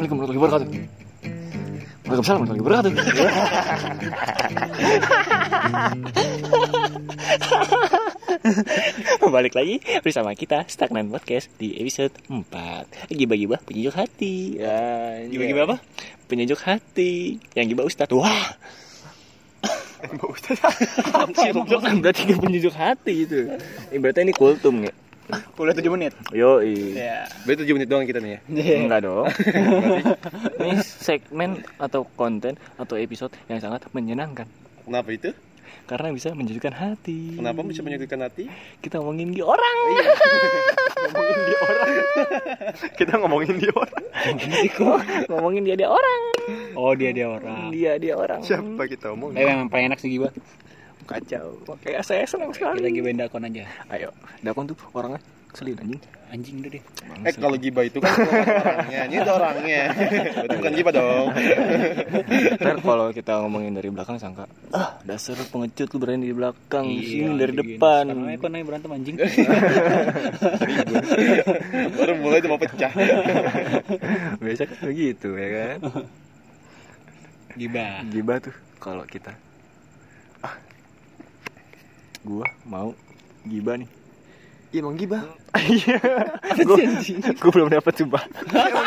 Assalamualaikum warahmatullahi wabarakatuh. Waalaikumsalam warahmatullahi wabarakatuh. Balik lagi bersama kita Stagnan Podcast di episode 4 Gibah-gibah penyejuk hati. Ya, Gibah-gibah apa? Penyejuk hati. Yang gibah Ustadz. Wah. Mbak Ustaz Anjir, kan berarti penyejuk hati itu Ibaratnya ini kultum ya Udah 7 menit. Yo iya. Ya Berarti 7 menit doang kita nih ya? Enggak dong. Ini segmen atau konten atau episode yang sangat menyenangkan. Kenapa itu? Karena bisa menyejukkan hati. Kenapa bisa menyakitkan hati? Kita ngomongin di orang. Ngomongin di orang. Kita ngomongin di orang. Ngomongin dia dia orang. Oh dia dia orang. Dia dia orang. Siapa kita omongin? Tapi memang paling enak sih Giba Kacau. Kayak saya senang sekali Kita gibain dakon aja. Ayo. Dakon tuh orangnya keselin anjing. Anjing udah deh. Eh kalau gibah itu kan orangnya. Ini ada orangnya. Berarti bukan gibah dong. Ntar kalau kita ngomongin dari belakang sangka. Ah dasar pengecut lu berani di belakang. Sini dari gini. depan. Aja kok naik berantem anjing. Baru mulai mau pecah. Biasa kan begitu ya kan? Giba Gibah tuh kalau kita Gua mau gibah nih. Iya emang gibah. Iya. Gue belum dapet coba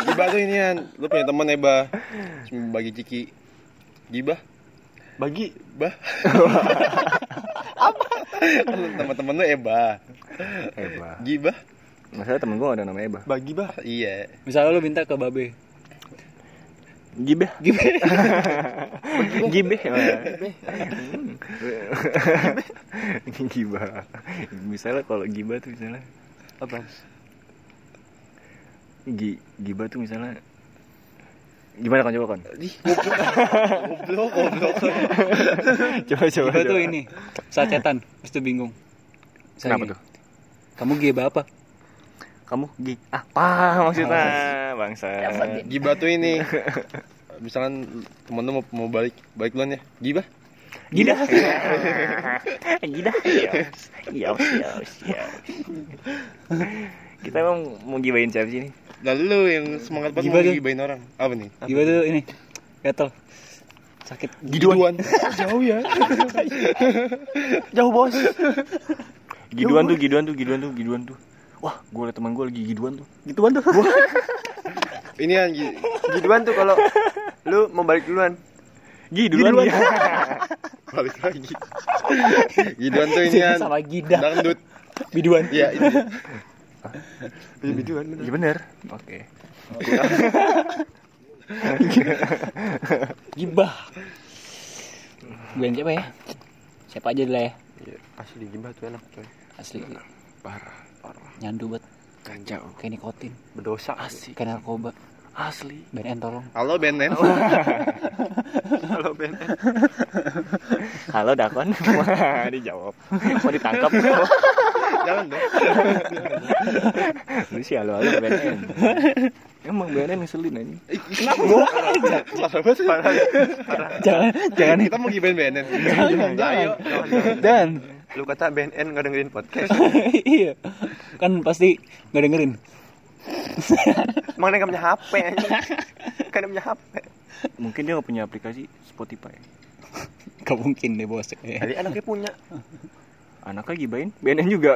Gibah tuh ini kan Lu punya teman Eba Cuma bagi ciki. Gibah? Bagi. Bah. Apa? Teman-teman lu Eba Eba Gibah? Masalah temen gue ada namanya Eba Bagi bah. Iya. Misalnya lu minta ke Babe Gibah Giba Gibah Gibah. Misalnya kalau gibah tuh misalnya. Apa? Gi, Gibah tuh misalnya. Gimana kan coba kan? Goblok, goblok, coba coba Giba tuh ini Saat cetan Terus tuh bingung. Misalnya Kenapa gini, tuh? Kamu giba apa? Kamu gi apa maksudnya bangsa. Gibah tuh ini. Misalkan temen lu mau, mau balik Balik duluan ya. Gibah? Gida Gida Yes Yes Yes yes. Kita emang mau gibain siapa sih nih? Lalu lu yang semangat banget mau gibain orang. Apa nih? Giba tuh? ini. Gatel. Sakit. Giduan. Jauh ya. Jauh bos. Giduan tuh, giduan tuh, giduan tuh, giduan tuh. Wah, gue liat teman gue lagi giduan tuh. Gituan tuh Ini kan gi- Giduan tuh kalau lu mau balik duluan. Gi duluan Giduan. Gi. Balik lagi. Giduan tuh ini kan Sama Gida. Dangdut Biduan. Iya itu Iya giduan bener. Iya bener. Oke. Gibah. Gibain siapa ya? Siapa aja dulu ya? Iya, asli gibah tuh enak coy. Asli. Parah, parah. Nyandu banget Kacau Kayak nikotin. Berdosa. Asik Kayak narkoba. Asli. BNN tolong. Halo Benen Halo. Ben. Halo Dakon. Dijawab. Mau ditangkap? Jangan dong. Lu sih halo halo BNN Emang BNN ngeselin aja Kenapa? Parah banget Jangan Jangan. Kita mau gibain Benen Ayo. Dan Lu kata BNN nggak dengerin podcast. Iya Kan pasti Gak dengerin Emang dia nggak punya HP anjing. Kan punya HP. Mungkin dia gak punya aplikasi Spotify Gak mungkin deh bos Tadi anaknya punya. Anaknya gibain BNN juga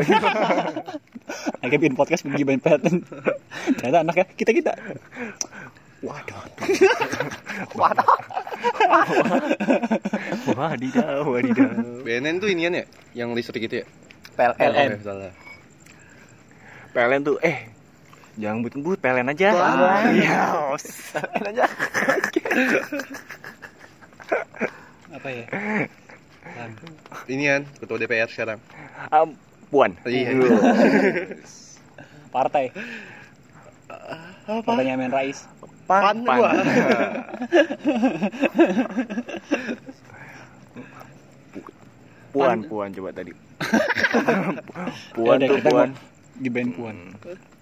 Lagi bikin podcast gibain patent Ternyata anaknya kita-kita Waduh Waduh. Wadidaw Wadidaw Benen tuh inian ya Yang listrik itu ya PLN. LN. Oh, salah. PLN tuh eh jangan but-but PLN aja. Wah. Iya. PLN aja. Apa ya Inian Ketua DPR sekarang Um, Puan. Iya. Partai Partainya Amin Rais Pan Pan. gua. Puan, Puan coba tadi. Puan Ya tuh Puan. Gibain puan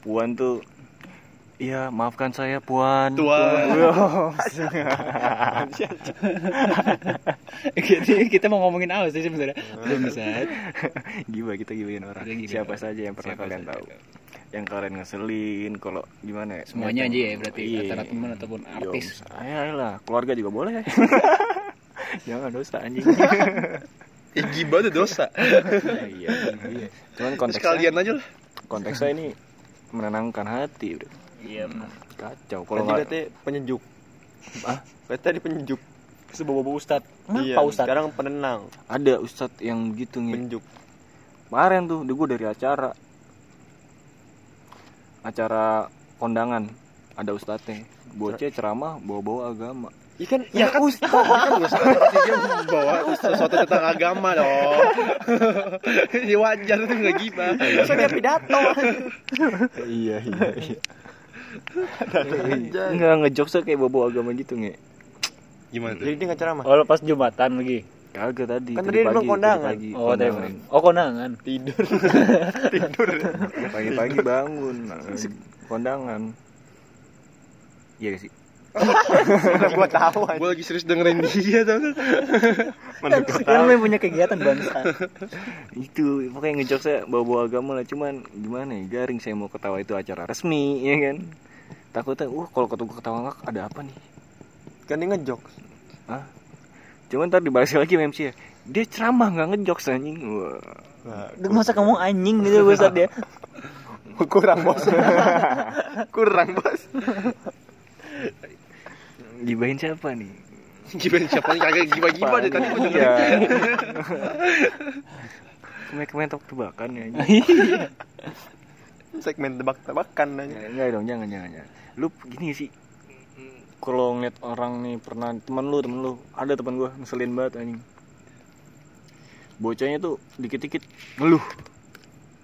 Puan tuh Iya, maafkan saya Puan. Tuan. Jadi kita mau ngomongin apa sih sebenarnya Belum bisa Gila kita gibain orang. Gibain Siapa saja yang pernah Siapa kalian saja. tahu. Yang kalian ngeselin kalau gimana ya Semuanya aja ya berarti Iya. antara teman ataupun artis. ya lah keluarga juga boleh jangan dosa anjing gibah tuh dosa. iya, iya. cuman konteksnya Sekalian aja lah. konteksnya ini menenangkan hati bro. Iya benar. kacau kalau nggak berarti penyejuk. Ah? Berarti tadi penyejuk. Sebawa ustad. Iya, Pak ustad. sekarang penenang, ada ustadz yang gitu nih penyejuk. kemarin tuh gue dari acara acara kondangan ada ustadznya bocah ceramah bawa-bawa agama Ikan Ya kan Ustaz, kan Ustaz berarti dia membawa sesuatu tentang agama dong. ya wajar itu nggak gibah. Dia pidato? iya iya iya nggak ngejokes kayak bawa agama gitu nge Gimana tuh? Jadi dia nggak ceramah. Oh, lepas Jumatan lagi. Kagak tadi Kan tadi bilang kondangan. tadi pagi, Oh, tadi. kondangan. Oh, kondangan. Tidur. Tidur. pagi-pagi bangun kondangan iya gak sih gua tahu aja. Gue lagi serius dengerin dia tau gak? Kan lu yang punya kegiatan bangsa. itu pokoknya ngejokesnya bawa-bawa agama lah cuman gimana ya garing saya mau ketawa itu acara resmi ya kan takutnya uh kalau ketemu ketawa ngak ada apa nih Kan dia ngejok. Cuman ntar dibahas lagi sama MC ya dia ceramah nggak ngejokes anjing wah Masa kamu anjing gitu ustad dia. Kurang bos. Kurang bos. gibahin siapa nih Gimana siapa nih kagak gibah-gibah deh tadi Iya. dengerin. Kemen kemen tebak-tebakan ya anjing. Segmen tebak-tebakan aja. Enggak dong, jangan jangan jangan. Lu gini sih. Kalau ngeliat orang nih pernah temen lu temen lu ada temen gua ngeselin banget anjing. Bocahnya tuh dikit-dikit ngeluh.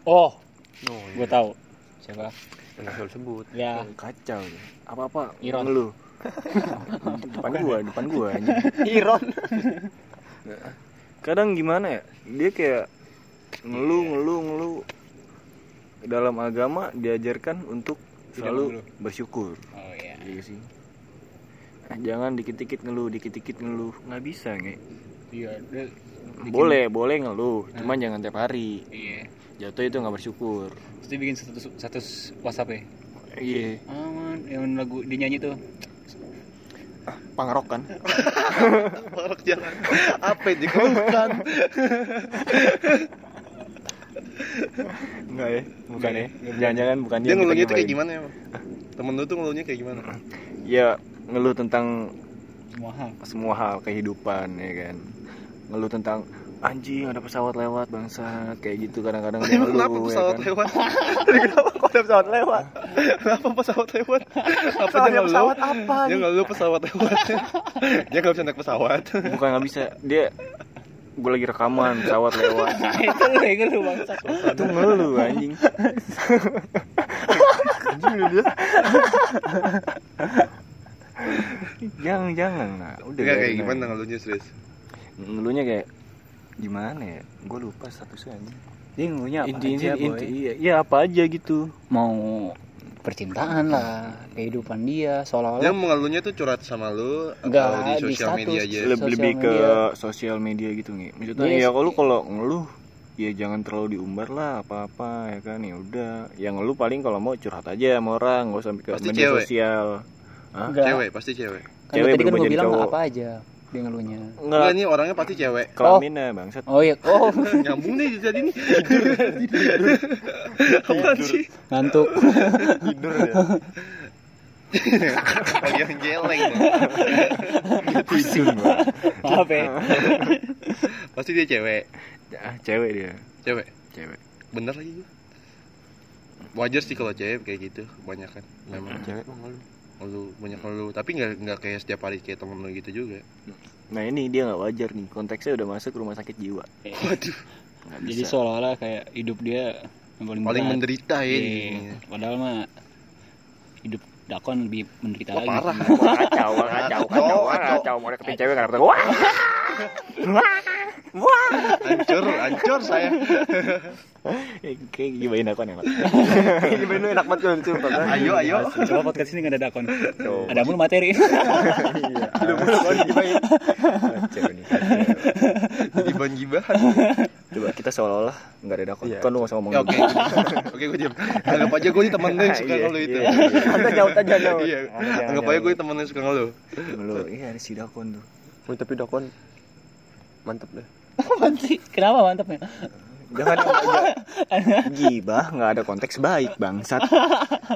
Oh, Oh, gue tahu. Siapa? Enggak usah sebut. Ya, Kacau. Apa-apa Iron. ngeluh. depan gua, depan gua anjing. Iron. Kadang gimana ya? Dia kayak ngeluh ngeluh ngeluh. Dalam agama diajarkan untuk selalu bersyukur. Oh iya. Iya sih. Nah, jangan dikit-dikit ngeluh, dikit-dikit ngeluh. Nggak bisa, nge. Iya, bikin- Boleh, boleh ngeluh. Cuman jangan tiap hari. Iya. Jatuh itu nggak bersyukur. Terus dia bikin status status WhatsApp ya. Iya. Aman, yang lagu dinyanyi tuh. Pangrok kan? Parok jalan. Apa itu? Bukan. Enggak ya, bukan ya. Nggak, Jangan-jangan bukan dia. Dia ngeluhnya tuh kayak gimana emang? Temen lu tuh ngeluhnya kayak gimana? Ya, ngeluh tentang Semua hal. semua hal kehidupan ya kan. Ngeluh tentang anjing ada pesawat lewat bangsa kayak gitu kadang-kadang dia ngeluh kenapa ya pesawat kan. lewat? Kenapa kok ada pesawat lewat? Kenapa pesawat lewat? Apa Pesawat dia ngeluh? pesawat apa Dia ngeluh pesawat lewat. Dia nggak bisa naik pesawat. Bukan nggak bisa, dia gue lagi rekaman pesawat lewat itu lu yang lu bangsa. itu ngeluh anjing Anjing lu dia. Jangan jangan lah udah Enggak kayak gimana ngeluhnya serius? ngeluhnya kayak gimana ya gue lupa statusnya anjing Dia ngeluhnya apa inti inti aja, Boy? inti iya iya apa aja gitu Mau percintaan lah, kehidupan dia seolah-olah mengeluhnya tuh curhat sama lu Enggak, atau di di sosial status. media aja? Sosial lebih lebih ke sosial media gitu nih maksudnya Yes. ya kalau kalau ngeluh ya jangan terlalu diumbar lah apa apa ya kan ya udah yang ngeluh paling kalau mau curhat aja sama orang nggak usah sampai ke Pasti media cewek. sosial Hah? Enggak. Cewek, pasti cewek. Kan Cewek tadi kan gue bilang cowok. apa aja dia ngeluhnya. Enggak, nggak nih orangnya pasti cewek. kelaminnya bangsat Oh iya, oh Nyambung nih jadi nih. Apaan sih? ngantuk. Tidur ya. Kalian geleng. Tidur, Bang. Maaf ya. Pasti dia cewek. Ah, cewek dia Cewek. cewek Bener lagi gue. Wajar sih kalau cewek kayak gitu, kebanyakan. Memang cewek lu banyak lu, tapi nggak nggak kayak setiap hari kayak temen lu gitu juga. nah ini dia nggak wajar nih konteksnya udah masuk rumah sakit jiwa Waduh, Jadi seolah-olah kayak hidup dia yang paling, paling berat. menderita ya. Iya. ini. Padahal mah hidup Dakon lebih menderita Wah, lagi. parah. Wah, kacau, wah, kacau, kacau, wah, kacau, mau deketin cewek nggak dapet. Wah, Hancur, hancur saya. Eh, Kayak gibain aku nih, Pak. Ini bener enak banget kan kan. Ayo, ayo. Coba podcast ini nggak ada dakon. Coba. Ada mulu materi. Udah mulu kan digibahin. Kacau nih, kacau. Di ban gibahan. Coba kita seolah-olah nggak ada dakon. Iya. Kan lu nggak usah ngomong. Ya, oke. Oke, gue diam. Anggap aja gue ini temen lu yang suka Iya, lu itu. iya, iya. Anda nyaut aja nyaut. Iya. Anggap aja gue temen yang suka lu. Lu, iya ada si dakon tuh. Oh, tapi dakon mantep deh. Mantap. Kenapa mantapnya? Jangan gibah nggak ada konteks baik bangsat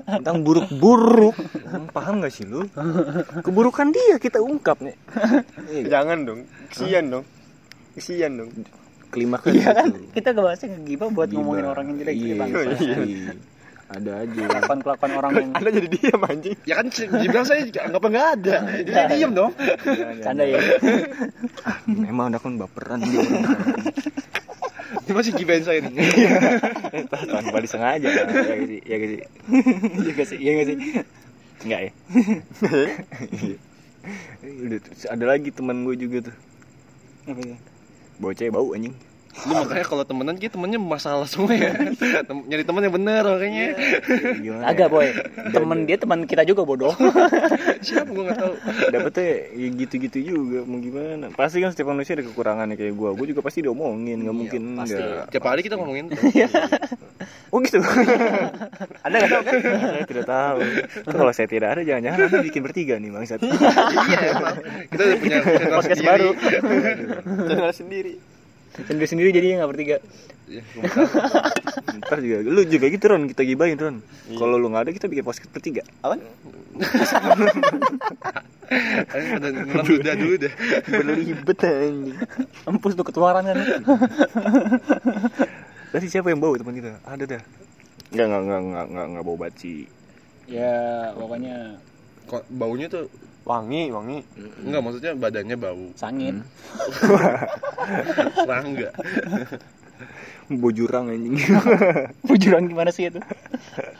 tentang buruk-buruk paham gak sih lu keburukan dia kita ungkap nih Iya, Jangan dong. Kesian dong. Kesian dong. klimaks Iya kan? gitu. Kita ngebahasnya ngegibah buat Gibah. ngomongin orang yang jelek iya, bang. iya. Ada aja Kelakuan-kelakuan orang yang Anda jadi diam anjing. Ya kan dibilang saya anggap nggak ada. Jadi saya diem dong. canda ya. emang dakon baperan dia. Ini masih gibahin saya nih. tanpa disengaja ya gak sih ya gak sih Iya gak sih? Iya gak sih? enggak ya ada lagi teman gue juga tuh Apa ya? cewek bau anjing Lu makanya kalau temenan kita temennya masalah semua ya. Tem- Nyari temen yang bener makanya. gimana Agak ya? boy. Temen dia teman kita juga bodoh. Siapa gue nggak tahu. dapetnya ya gitu-gitu juga mau gimana pasti kan setiap manusia ada kekurangannya kayak gue gue juga pasti diomongin nggak mungkin pasti. enggak Tiap hari kita ngomongin. oh gitu Anda nggak tahu kan? saya tidak tahu kalau saya tidak ada jangan-jangan anda bikin bertiga nih bangsat iya. Kita udah punya channel Podcast sendiri. baru. Channel sendiri. Sendiri sendiri jadinya nggak bertiga. Iya, ntar juga. Lu juga gitu Ron. Kita gibahin Ron. Kalau lu nggak ada kita bikin podcast bertiga. Apa? Ngelam dulu dah dulu dah. berlibet anjing. Empus tuh ketularan kan. tadi siapa yang bau teman kita? Ada dah. Nggak nggak nggak nggak nggak nggak bau baci. Ya pokoknya. Kok baunya tuh Wangi, wangi. enggak maksudnya badannya bau. sangin. Serangga. bau jurang anjing Bujuran gimana sih itu?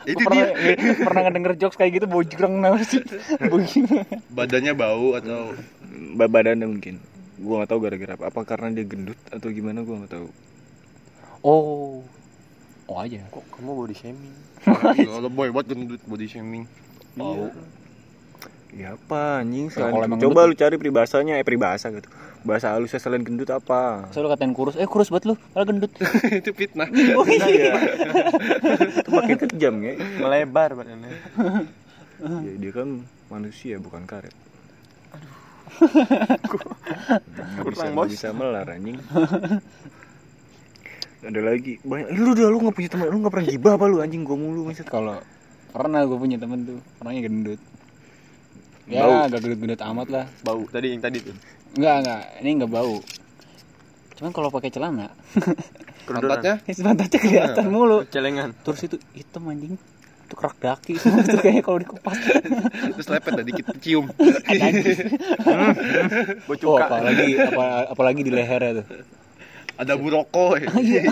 Itu pernah, dia. pernah ngedenger jokes kayak gitu bujurang kenapa sih? Badannya bau atau Ba- badannya mungkin gua nggak tahu gara-gara apa apa karena dia gendut atau gimana gua nggak tahu Oh. Oh aja. Kok kamu body shaming? kalau boy buat gendut body shaming. Bau. Ya apa anjing Ya, selain kalau emang coba gendut- lu cari peribahasanya eh peribahasa gitu. Bahasa halusnya selain gendut apa? Saya lu katain kurus, eh kurus banget lu, malah gendut. itu fitnah. Oh iya. itu makin kejam ya. Melebar badannya. ya dia kan manusia bukan karet. Bisa, Kurang, nggak Bos. bisa melar anjing. Ada lagi. Banyak. Eh, lu udah lu nggak punya teman? Lu nggak pernah gibah apa lu anjing? Gua mulu maksud. Kalau pernah gue punya temen tuh, orangnya gendut. Ya, Bau. agak gendut-gendut amat lah. Bau tadi yang tadi tuh. Enggak, enggak. Ini enggak bau. Cuman kalau pakai celana, Pantatnya pantatnya kelihatan mulu. Celengan. Terus itu hitam anjing. Itu kerak daki semua itu kayaknya kalau dikupas. terus lepet tadi kita cium. Bau Oh, apalagi apa, apalagi di lehernya tuh. Ada buroko. ya.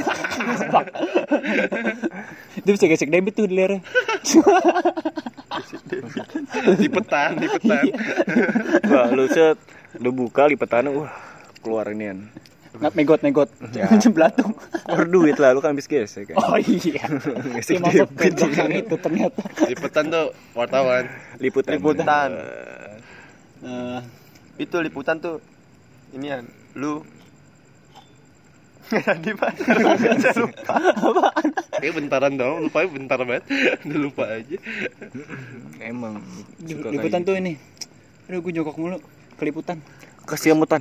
Dia bisa gesek debit tuh di lehernya. Lipetan, lipetan. wah lu set lu buka lipetannya wah keluar inian Nggak megot megot. Ya. Belatung. keluar duit lah lu kan habis gesek kan Oh iya. Gesek ke debit. itu ternyata. Lipetan tuh wartawan. liputan Liputan. Eh, Eh, Itu liputan tuh ini ya, lu Tadi pak Saya lupa Kayak bentaran dong, lupa bentar banget. Udah lupa aja. emang liputan tuh ini. Aduh gue jongkok mulu. Keliputan. gitu. kesiamutan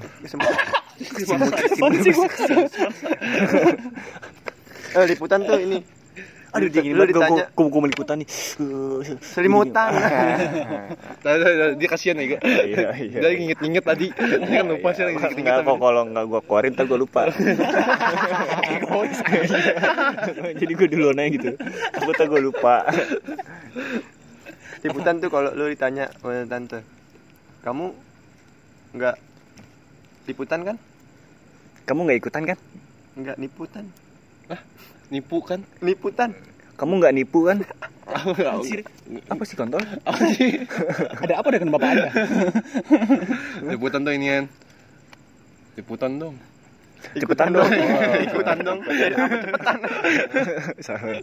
Apaan sih gua? Eh liputan tuh ini aduh dingin lu banget gua- ditanya gua gua mau liputan nih Selimutan Nah, nah, nah, dia kasihan ya, Ga. iya iya Dia inget-inget tadi. Dia kan lupa sih lagi inget-inget. kok kalau enggak gua keluarin ntar gua lupa. Jadi gua duluan aja gitu. Aku tak gua lupa. Liputan tuh kalau lu ditanya sama tante Kamu Nggak Liputan kan? Kamu nggak ikutan kan? Nggak niputan Nipu kan? Liputan Kamu nggak nipu kan? Anjir. Apa sih kontol? Ada apa dengan bapak anda? Liputan tuh ini kan. Liputan dong. cepetan dong ikutan dong Jadi apa cepetan Salah.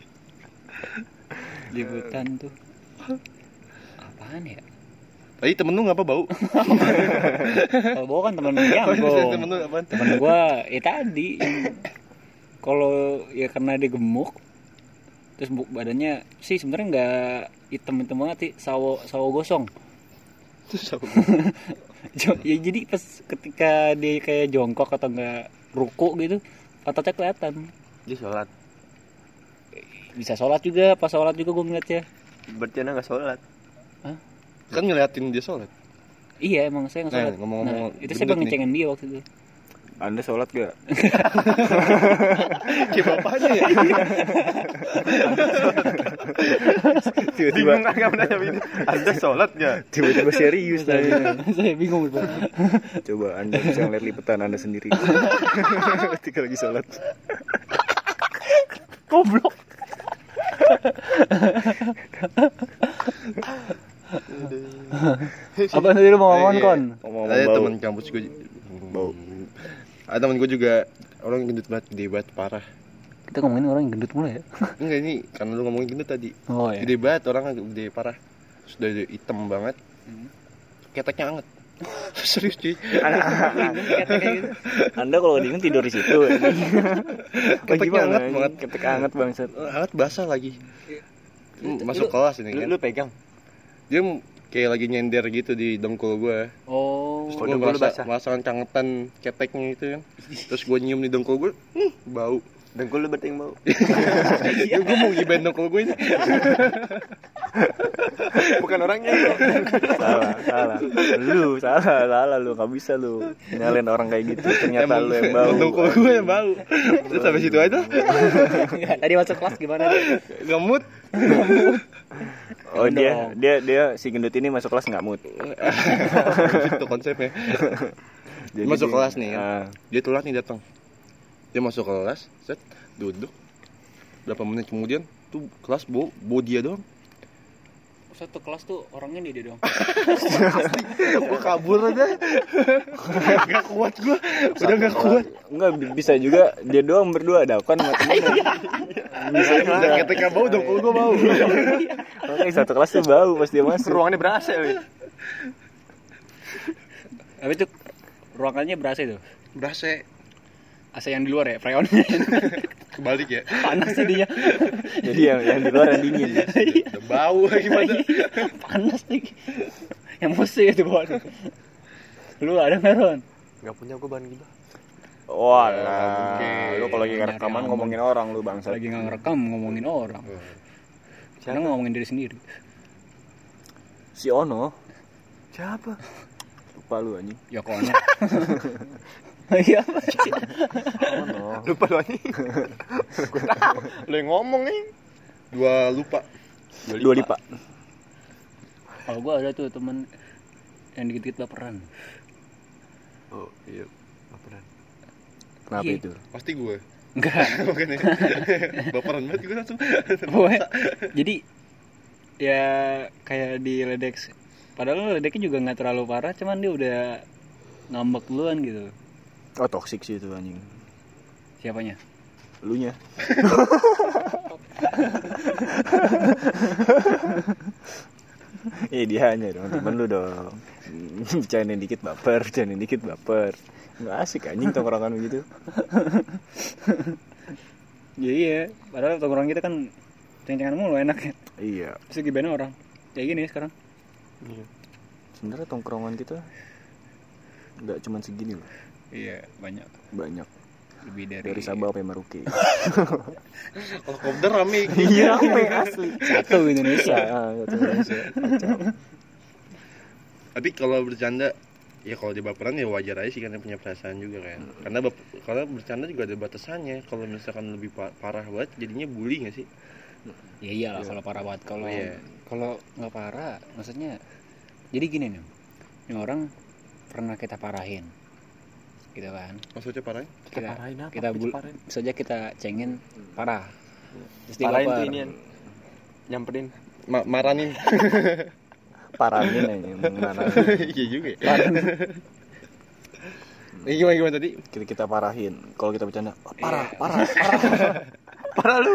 liputan tuh apaan ya Tadi temen lu ngapa bau? kalau bawa kan temen yang Oh, temen lu apaan? temen gua ya tadi kalau ya karena dia gemuk terus bu- badannya sih sebenarnya nggak hitam hitam banget sih sawo sawo gosong? Jo- ya jadi pas ketika dia kayak jongkok atau enggak ruku gitu ototnya kelihatan. Dia sholat. Bisa sholat juga pas sholat juga gue ngeliatnya. Berarti anak nggak sholat? Kan ngeliatin dia sholat. iya emang saya nggak Nah, sholat. ngomong-ngomong Nah, itu saya ngecengin dia waktu itu anda sholat gak Kayak bapaknya ya. tiba-tiba bingung nggak menanya ini anda sholat nggak? Tiba-tiba serius tadi. Saya bingung gitu coba anda bisa ngeliat liputan anda sendiri. Ketika lagi sholat. Goblok. Apa tadi lu mau ngomong Iya. kon? Ngomong-ngomong Ada bau. teman kampus gue Bau. Ada teman gue juga orang gendut banget, gede banget parah. kita ngomongin orang yang gendut mulu ya Enggak ini karena lu ngomongin gendut tadi. oh ya Gede banget orang gede parah. Sudah hitam banget. Keteknya anget. Serius cuy. anda kalau dingin tidur di situ Keteknya hangat banget. ketek hangat bangsat Hangat basah lagi. Hmm, Masuk kelas ini lu, kan. lu pegang Dia kayak lagi nyender gitu di dengkul gue. oh Gue lu merasa, merasakan kangetan keteknya itu kan. Terus gue nyium di dengkul gue, hmm, bau. Dengkul lu berarti yang bau Ya, gue mau gibain dengkul gue ini. bukan orangnya salah salah lu salah salah lu nggak bisa lu nyalain orang kayak gitu ternyata lu yang bau Dengkul gue yang bau. Terus sampai situ aja tadi masuk kelas gimana ngemut. oh dia dia dia si gendut ini masuk kelas nggak mood itu konsepnya. Jadi Masuk dia- kelas nih kan. Ah, Dia telat nih datang. Dia masuk kelas, set, duduk. Berapa menit kemudian tuh kelas bau, bau dia doang. satu kelas tuh orangnya dia dong Gue kabur aja. gak kuat gue. Udah gak kuat. Enggak bi- bisa juga dia doang berdua ada kan sama temennya. bisa juga. Udah ketika bau dong, kalau gue bau. Makanya satu kelas tuh bau pas dia masuk. ruangannya berasa ya tapi itu ruangannya berasa itu Berasa AC yang di luar ya freonnya kebalik ya. panas jadinya Jadi yang yang di luar yang dingin. Udah bau lagi pada. panas lagi emosi itu bawaan lu ada nggak Ron nggak punya gue bahan gibah Wah, Oke. lu kalau lagi Nyari rekaman aman. ngomongin orang lu bangsa. lagi nggak ngerekam ngomongin orang sekarang ngomongin diri sendiri Si Ono, siapa lupa lu anjing. ya kono iya lupa lu gue tahu lu yang ngomong nih Dua lupa. Dua lipa. kalau gua ada tuh temen yang dikit-dikit baperan oh iya baperan Kenapa Iya. itu? Pasti gue. enggak Bukan ya. Baperan banget gue langsung. Jadi ya kayak di ledek padahal ledeknya juga nggak terlalu parah cuman dia udah ngambek duluan gitu Oh, toxic sih itu anjing. siapanya Lunya. Eh dia hanya dong temen lu dong. Bercandain dikit baper, bercandain dikit baper. Nggak asik anjing tongkrongan begitu. ya iya padahal tongkrong kita kan ceng-cengan mulu enaknya Iya. terus gimana orang kayak gini sekarang iya Sebenarnya tongkrongan kita nggak cuma segini loh. Iya banyak Banyak. lebih dari, Dari Sabah sampai Merauke. Kalau kopdar rame. Iya, asli. satu Indonesia satu Indonesia. Kacau. Tapi kalau bercanda ya kalau dia baperan ya wajar aja sih karena punya perasaan juga kan. Karena bap- kalau bercanda juga ada batasannya. Kalau misalkan lebih pa- parah banget jadinya bully gak sih? ya iyalah kalau parah banget kalau Iya. kalau nggak parah maksudnya jadi gini nih ini orang pernah kita parahin gitu kan Maksudnya parah? kita parahin apa kita bul parahin saja kita cengin parah terus parahin baper. tuh ini nyamperin Ma- maranin. Paranin aja, maranin. Iya juga ya. Eh, gimana gimana tadi? kita kita parahin kalau kita bercanda oh, parah Iya. parah parah Parah lu.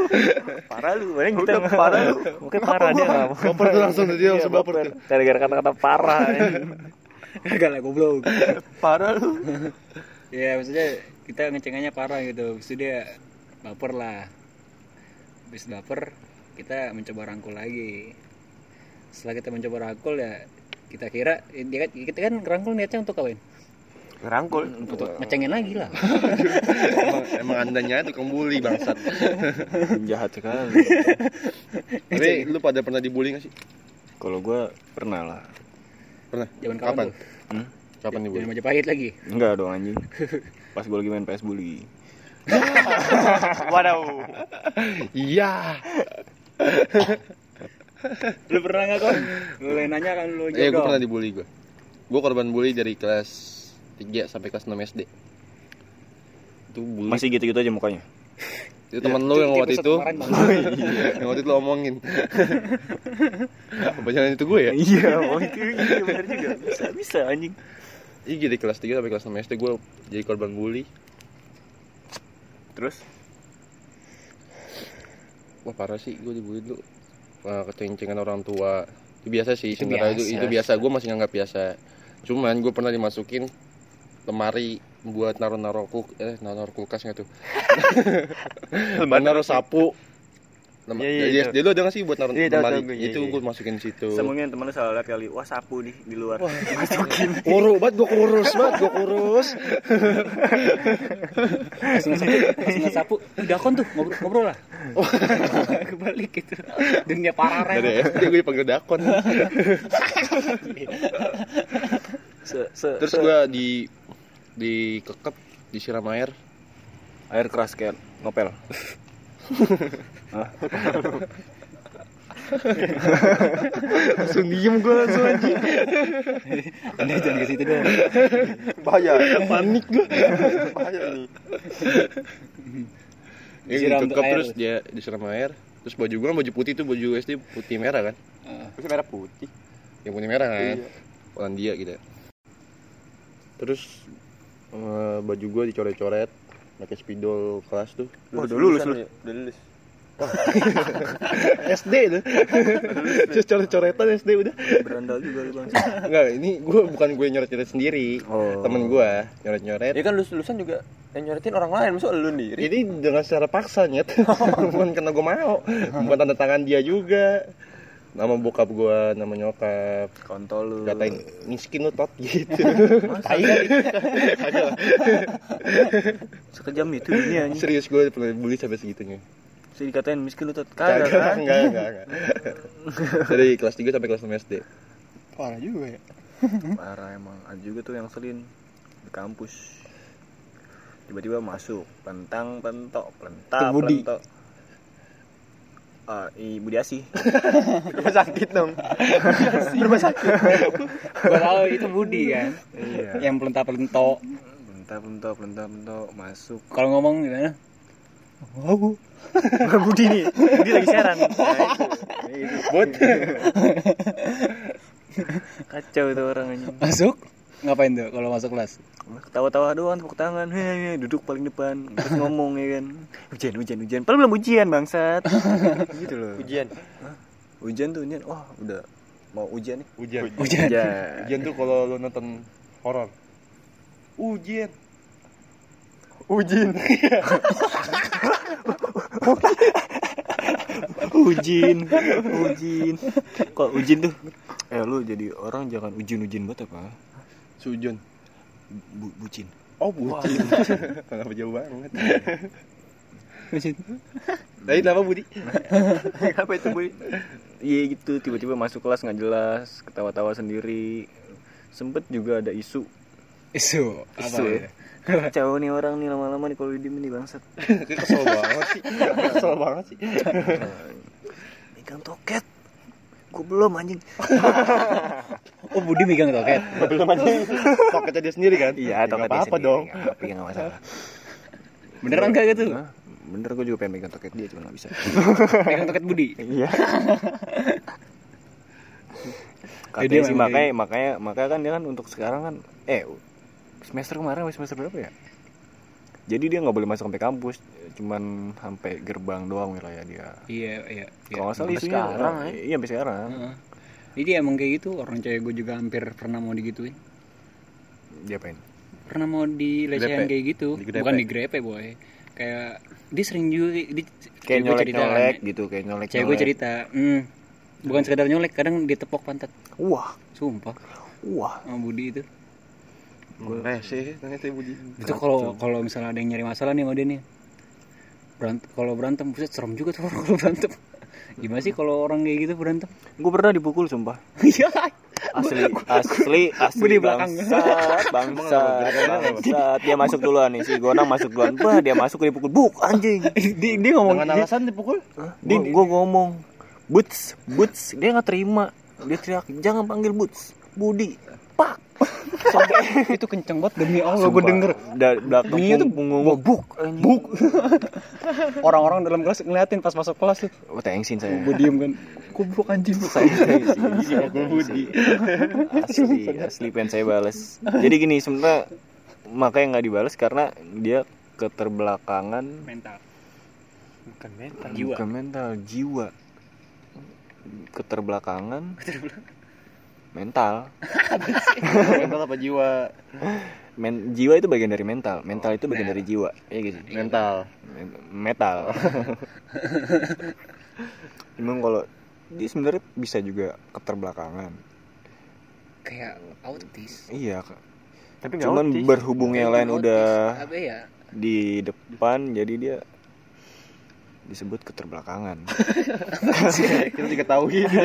parah lu Padahal kita Udah parah lu. mungkin parah dia nggak mau Baper tuh langsung dia langsung Iya, baper tuh. gara-gara kata-kata parah Gak lah goblok. Parah lu. ya maksudnya kita ngecengannya parah gitu. Habis itu dia baper lah. Habis baper kita mencoba rangkul lagi. Setelah kita mencoba rangkul ya kita kira dia kan kita kan rangkul niatnya untuk kawan Ngerangkul. untuk ngecengin lagi lah emang, emang andanya tukang bully bangsat. jahat sekali Tapi lu pada pernah dibully gak sih? kalau gue pernah lah Pernah. Zaman kapan Kapan? tuh? Hmm? Kapan Jangan dibully? Majapahit lagi enggak dong anjing pas gue lagi main PS bully Waduh. Iya. lu pernah nggak kok lu nanya kan lu Iya, gue jawab pernah dibully gue. Gue korban bully dari kelas 3 sampai kelas 6 SD. Itu bully. masih gitu-gitu aja mukanya itu teman lu yang waktu itu kemarin, Bang. yang waktu itu lu omongin. Apa jangan itu gue ya? iya oh itu iya juga bisa bisa anjing Iya jadi kelas 3 sampai kelas 6 SD gue jadi korban bully. terus Wah parah sih gue dibully dulu. Wah keceng-cengan orang tua. Itu biasa sih Itu sebenarnya itu, biasa. itu biasa. Gue masih nganggap biasa. Cuman gue pernah dimasukin lemari buat naruh-naruh kul eh naruh kulkas nggak tuh? naruh sapu. Lem- Iya, iya, jadi iya. SD lu ada nggak sih buat naruh Iya, lemari? gue, iya, itu iya. gue masukin situ. Semungkin temen lu salah lihat kali wah sapu nih di luar Kurus banget gue kurus banget gue kurus. Nggak sapu udah kon tuh ngobrol ngobrol lah kebalik gitu dunia parah Dari SD gue dipanggil dakon. se, se, Terus se- gue di dikekep disiram air. air keras kayak ngopel Langsung diem gue langsung anjing. anda jangan ke situ dong Bahaya. Panik gue. Bahaya nih. Ini Disiram air. terus dia disiram air. Terus baju gue baju putih tuh baju SD putih merah kan. Itu merah putih. Yang putih merah kan. Iya. Polandia gitu. Terus eh, baju gue dicoret-coret pakai spidol kelas tuh udah lulus lu. ya? Udah lulus. SD tuh terus coret-coretan SD udah berandal juga lu bang enggak ini gue bukan gue nyoret-nyoret sendiri Oh. temen gue nyoret-nyoret Ya kan lulus lulusan juga yang nyoretin orang lain, masuk lu sendiri. ini dengan secara paksa nyet bukan karena gue mau bukan tanda tangan dia juga nama bokap gue nama nyokap. Kontol lu. Katain miskin lu tot gitu. Tai. sekejam itu dunia anjing. Serius gue pernah bully sampai segitunya. Sih dikatain miskin lu tuh Kagak, kan? enggak, enggak, enggak. Dari kelas 3 sampai kelas 6 SD. Parah juga ya. parah emang. Ada juga tuh yang selin di kampus. Tiba-tiba masuk pentang pentok pentak Budi. pentok Ah, ibu Diasi Rumah sakit dong. Rumah sakit. tahu itu Budi kan iya. Yang pelenta pelentok pentak pentok pentak pentok masuk. Kalau ngomong gimana Wah, Budi nih. Budi lagi siaran. Nah, itu. Bot. kacau itu orang anjing masuk? Ngapain tuh kalau masuk kelas ketawa-tawa doang tepuk tangan hehehe duduk paling depan terus ngomong ya kan. Hujan hujan hujan. Padahal belum ujian bangsat. Gitu loh. Ujian. hujan tuh hujan. Wah udah. Mau ujian nih? Ujian. hujan. Hujan. Ujian tuh kalau lu nonton horor. Ujian. Ujin. ujin ujin kok ujin tuh eh lu jadi orang jangan ujin ujin banget apa? Sujun. Bu, bucin Oh, bucin. Kenapa jauh banget? Hujan. Tadi kenapa Budi? Apa itu, Bu? iya gitu tiba-tiba masuk kelas nggak jelas ketawa-tawa sendiri sempet juga ada isu isu apa Isu, ya? kacau nih orang nih lama-lama nih kalau diem nih bangsat kesel banget sih. Kesel banget sih. megang toket gue belum anjing oh Budi megang toket Belum aja. Toketnya dia sendiri kan? iya Ya, toket nggak apa-apa dong. ya, nggak masalah beneran gak gitu bener gue juga pengen megang toket dia cuma nggak bisa megang toket Budi iya Jadi katanya sih makanya makanya makanya kan dia kan untuk sekarang kan eh semester kemarin apa semester berapa ya jadi dia nggak boleh masuk sampai kampus cuman sampai gerbang doang wilayah dia iya iya iya. kalau nggak salah sekarang, ya. iya sampai sekarang. Jadi emang kayak gitu orang cewek gue juga hampir pernah mau digituin. Dia pengen pernah mau dilecehin kayak gitu. Digrepe. bukan digrepe boy. Kayak dia sering juga di, kayak gue nyolek cerita kan, nyolek gitu kayak nyolek cewek gue cerita hmm, bukan sekedar nyolek kadang ditepok pantat. Wah. Sumpah. Wah. Sama Budi itu. Gue rese ternyata Budi. Itu kalau kalau misalnya ada yang nyari masalah nih sama dia nih. Berantem kalau berantem buset serem juga tuh kalau berantem gimana sih kalau orang kayak gitu berantem? Gue pernah dipukul sumpah. Iya. Asli asli asli Gue di belakang. bangsat bangsat bangsat. Dia masuk duluan nih si Gonang masuk duluan. Bah dia masuk dia pukul buk anjing. Dia, dia ngomong dengan alasan dipukul? Dia gue ngomong boots boots dia nggak terima. Dia teriak jangan panggil boots Budi pak. Sampai itu kenceng banget demi Allah gue denger. Da, belakang Bunyinya tuh punggung gua buk buk. Orang-orang dalam kelas ngeliatin pas masuk kelas tuh. Oh thanksin saya. Gue diem kan. Goblok anjing. Saya Budi asli asli pengen saya balas jadi gini sebenarnya makanya nggak dibalas karena dia keterbelakangan. Mental. Bukan mental Jiwa. bukan mental jiwa. Keterbelakangan mental. Mental apa jiwa? Men, jiwa itu bagian dari mental. Mental itu bagian dari jiwa. Ya gitu. Mental. Men- metal. Emang kalau dia sebenarnya bisa juga keterbelakangan. Kayak autis. Iya tapi cuman yang lain Autis, udah ya? di depan jadi dia disebut keterbelakangan. Kita juga tahu gitu.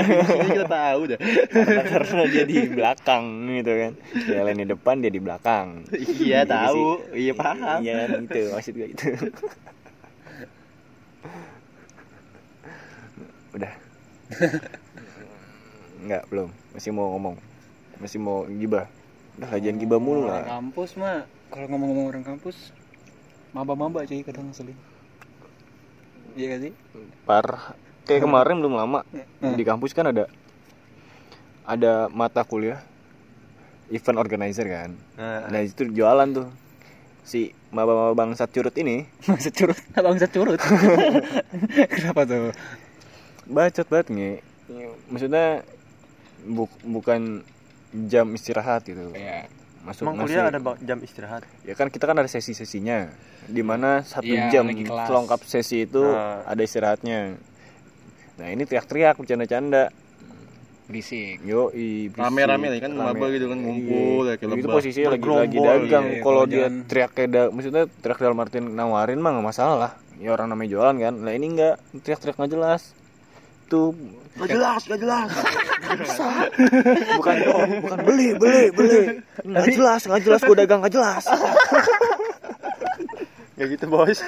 Kita tahu dah. Karena, karena dia di belakang gitu kan. Yang lain di depan dia di belakang. Iya Gitu tahu. Sih. iya paham. Iya gitu. Maksud gue gitu. Udah. Enggak, belum. Masih mau ngomong. Masih mau gibah. Udah lajian gibah mulu lah. kampus mah kalau ngomong-ngomong orang kampus maba-maba cuy kadang ngeselin iya gak sih Parah. Kayak kemarin belum lama Hmm. di kampus kan ada ada mata kuliah event organizer kan. Nah, Nah, itu jualan tuh. Si maba-maba bangsat curut ini bangsa curut bangsa curut kenapa tuh bacot banget nge. Maksudnya bu- bukan jam istirahat gitu. ya Masuk emang kuliah ada jam istirahat? Ya kan kita kan ada sesi-sesinya. Di mana satu Iya, jam lagi selengkap sesi itu Ah. ada istirahatnya. Nah ini teriak-teriak bercanda-canda. Berisik. Yo Rame-rame lah, kan maba gitu kan, ngumpul, ya, kayak itu posisinya lagi lagi dagang. Iya, kalau kalau dia teriak kayak da, maksudnya teriak dalam artian nawarin mah nggak masalah. Lah ya orang namanya jualan kan. Lah ini enggak teriak-teriak nggak jelas tuh Gak jelas, gak jelas. bukan bukan. Beli beli beli. Nggak jelas nggak jelas gue dagang nggak jelas. Kayak gitu bos.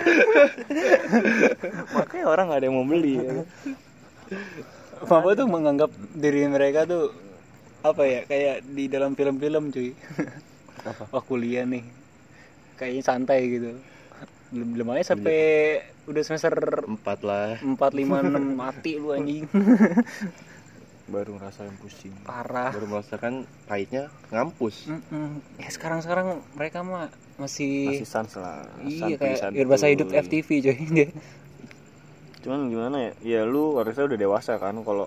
Makanya orang nggak ada yang mau beli ya. maba tuh menganggap diri mereka tuh apa ya kayak di dalam film-film cuy. Apa? wah kuliah nih. Kayaknya santai gitu. Belum belum aja sampai udah semester Empat lah. empat lima enam mati lu anjing baru ngerasain pusing parah Baru merasakan pahitnya ngampus. Mm-mm. ya sekarang sekarang mereka mah masih, masih sans lah iya kayak santuy. biar bahasa hidup FTV dia cuman gimana ya ya lu harusnya udah dewasa kan kalau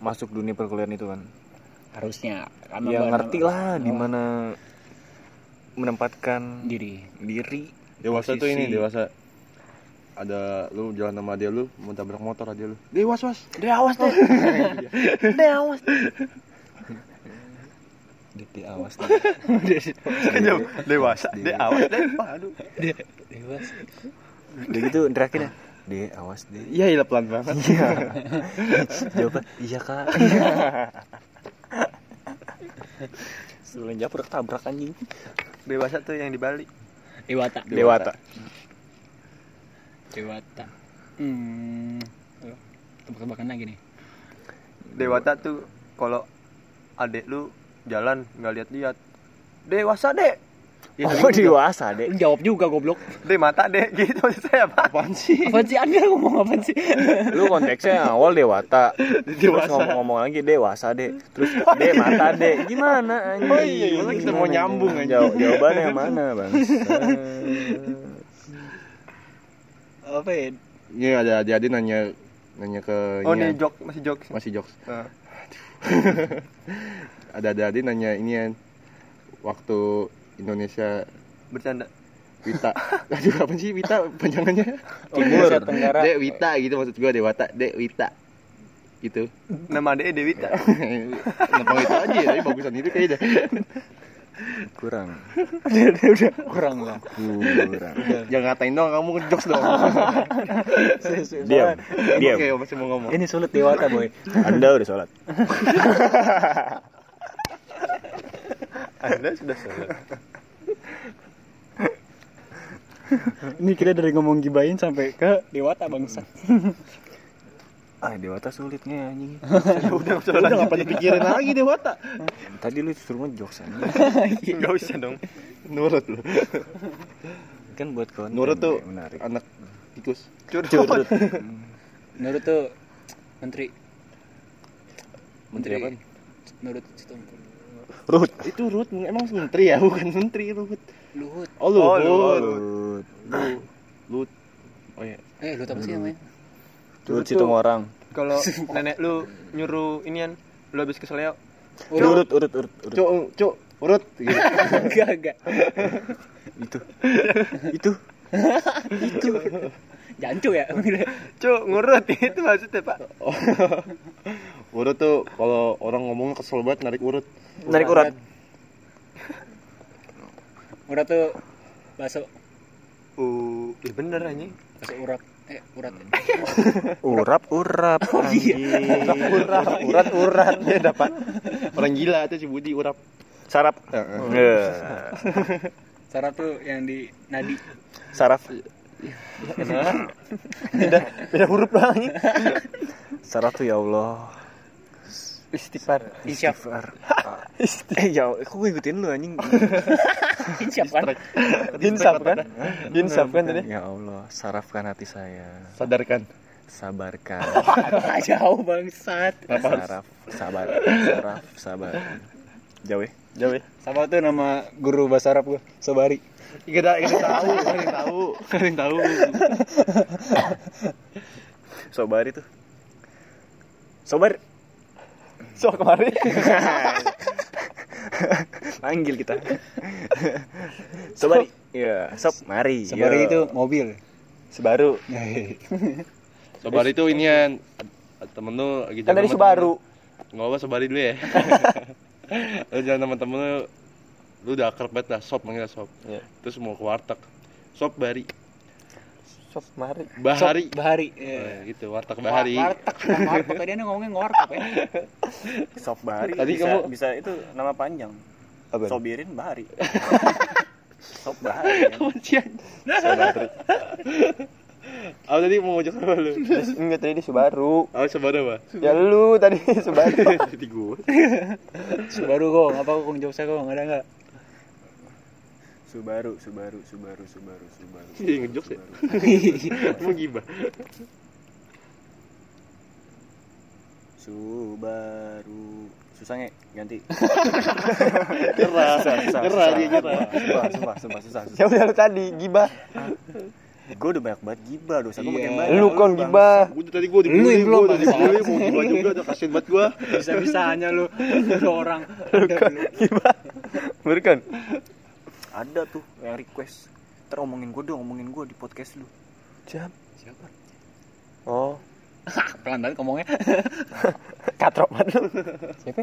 masuk dunia perkuliahan itu kan harusnya karena ya ngerti lah di Oh. mana menempatkan diri diri Dewasa tuh ini, posisi. dewasa. Ada lu jalan sama dia lu, mau tabrak motor aja lu. Dia was was. deh awas deh. Deh awas deh. Awas deh. Dewasa deh. Awas deh. Aduh dewasa udah gitu teriakin ya? Deh awas deh. Iya, iya pelan banget. iya. Jawab iya kak. Sebelum japur tabrak anjing. Dewasa tuh yang di Bali. Dewata dewata. Dewata hmm Ayo, tebak-tebakan lagi nih dewata tuh kalau adek lu jalan nggak lihat-lihat dewasa dek Ya, Oh dewasa dek. Jawab juga goblok. Dek mata dek gitu maksud saya apa? apaan sih Apaan sih Anda ngomong apaan sih? Lu konteksnya awal dewata. Terus Dewasa. ngomong-ngomong lagi dewasa dek. Terus dek mata dek. Gimana anjing? Oh iya, gimana kita mau nyambung? Jawab, jawabannya yang mana bang? Apa ya? ini ada adik-adik nanya nanya ke Oh nih jok masih jok. masih jokes Nah, ada adik-adik nanya ini waktu Indonesia bercanda. Wita aduh apa sih Wita panjangannya Timur Asia Tenggara. Dek Wita gitu maksud gua Dewata Dek Wita gitu Nama adeknya Dewita. kenapa itu aja ya tapi bagusan itu kayaknya Kurang. udah kurang lah. Kurang. jangan ngatain dong kamu ngejokes dong Diam. Diam. oke masih mau ngomong Ini sulit dewata boy. Anda udah sholat. Anda sudah sholat. Ini kita dari ngomong gibain sampai ke dewata bangsa. Ah dewata sulitnya anjing. udah udah nggak pada pikirin lagi Dewata Tadi lu suruh ngejokes anjing. Enggak usah dong. nurut lu Kan buat konten. nurut tuh ya, menarik. anak tikus Curut. Curut. Menurut tuh menteri menteri apa Menurut Sitongkol. Ruhut. itu Ruth emang menteri ya bukan menteri Ruth Luhut. oh lu Oh, Ruhut. Ruth oh ya Eh, lu apa sih namanya? Situ tuh. orang. Kalau nenek lu nyuruh inian, lu habis keseleo. Urut, urut, urut, urut. cuk cuk urut gitu Enggak, enggak. Itu. Itu. Itu. Jancu ya. Cuk, ngurut itu maksudnya, Pak. urut tuh kalau orang ngomong kesel banget narik urut Narik urat. Urat tuh bakso Uh, ih bener anjing. bakso urap. Eh, urat. Urap, urap. anjing. Urat, urat, urat. Ya dapat. orang gila tuh si Budi urap Sarap. Heeh. Eh, Saraf tuh yang di nadi. Saraf. Beda, beda huruf doang anjing. Saraf tuh ya Allah. Istighfar. Istighfar. eh ya, kok gue ikutin lu anjing? Siap kan? Insaf kan? Insaf kan tadi? Ya Allah, sarafkan hati saya. sadarkan Sabarkan. Jauh bangsat. Saraf, sabar. Saraf, sabar. Jauh ya? Jauh ya. Sama tuh nama guru bahasa Arab gua, Sobari. Gak ada, tahu, gak ada yang tahu, gak ada yang tahu. Sobari tuh. Sobar. So kemarin. Panggil kita. Sobari. Iya, sob, mari. Sobari Yo. itu mobil. Sebaru. Sabar itu inian temen lu lagi Kan jalan dari temen- Nggak apa Sobari dulu ya. lu jalan sama temen lu, lu udah akrab banget lah, sop manggil sop. Iya. Terus mau ke warteg. Sop Bari, Sof mari. Bahari. Bahari. Eh, gitu, warteg Bahari. Warteg, warteg. Tadi anda ngomongnya ngwarteg ya. Sob Bahari. Tadi bisa, kamu- bisa itu nama panjang. Apa? Sobirin Bahari. Sob Bahari. ya. Kuncian. Apa tadi mau ngajak apa lu? Enggak tadi di Subaru. Oh, Subaru apa? Ya lu tadi Subaru. Jadi gue. Subaru kong, apa kong jokesnya kong, ada nggak? Subaru, Subaru, Subaru, Subaru, Subaru. Iya, ngejokes ya? Emang gibah. Subaru. Susah nge, ganti. Nyerah, Susah, susah, nyerah susah. dia nyerah. Sumpah, sumpah, sumpah, susah, susah. Ya udah lu tadi gibah. Gue udah banyak banget gibah, dosa gue Iya. makin banyak. Lu kon gibah. Gue tadi gue Lu dibully, yang belum, gue Bang. dibully, mau gibah juga, udah kasihan banget gue. Bisa-bisanya lu, lu orang. Lu. Gibah. Bener kan? Ada tuh yang request. Ntar ngomongin gue dong, ngomongin gue di podcast lu. Jam. Siapa? Oh, Pelan banget ngomongnya. katrok banget lu. Siapa?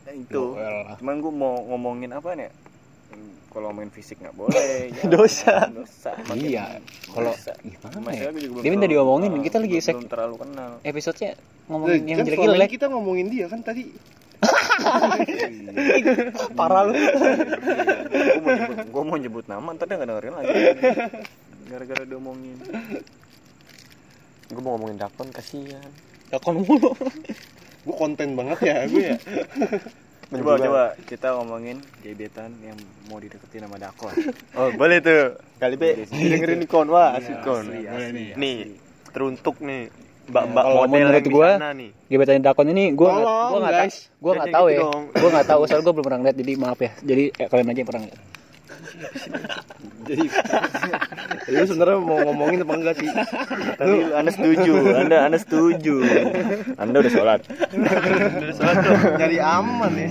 Nah, itu. Well. Cuman gue mau ngomongin apa nih? Hmm, Kalau ngomongin fisik nggak boleh. ya. Dosa. Dosa. Iya, kalau gimana ya? Dia minta diomongin, kita lagi Belum- sek- belum terlalu kenal. Episode-nya ngomongin yang kan selama ini jelek-jelek. kita ngomongin dia kan tadi. Parah lu. gue mau nyebut gue mau nyebut nama ntar dia nggak dengerin lagi gara-gara diomongin Gue mau ngomongin Dakon kasihan. Dakon mulu. Gue konten banget ya, gue ya. Coba coba kita ngomongin gebetan yang mau dideketin sama Dakon. Oh, boleh tuh. Kali be dengerin kon wah, asik kon. asli, nih. asli. Nih, teruntuk nih. Mbak-mbak Kalau model menurut nih. gebetan Dakon ini gue gue nggak guys. gue nggak tahu ya gue nggak tahu soalnya gue belum pernah ngeliat jadi maaf ya jadi eh, kalian aja yang pernah ngeliat Jadi lu sebenarnya mau ngomongin apa enggak sih? Tapi Anda setuju, Anda Anda setuju. Anda udah sholat. Dari soal nyari aman ya.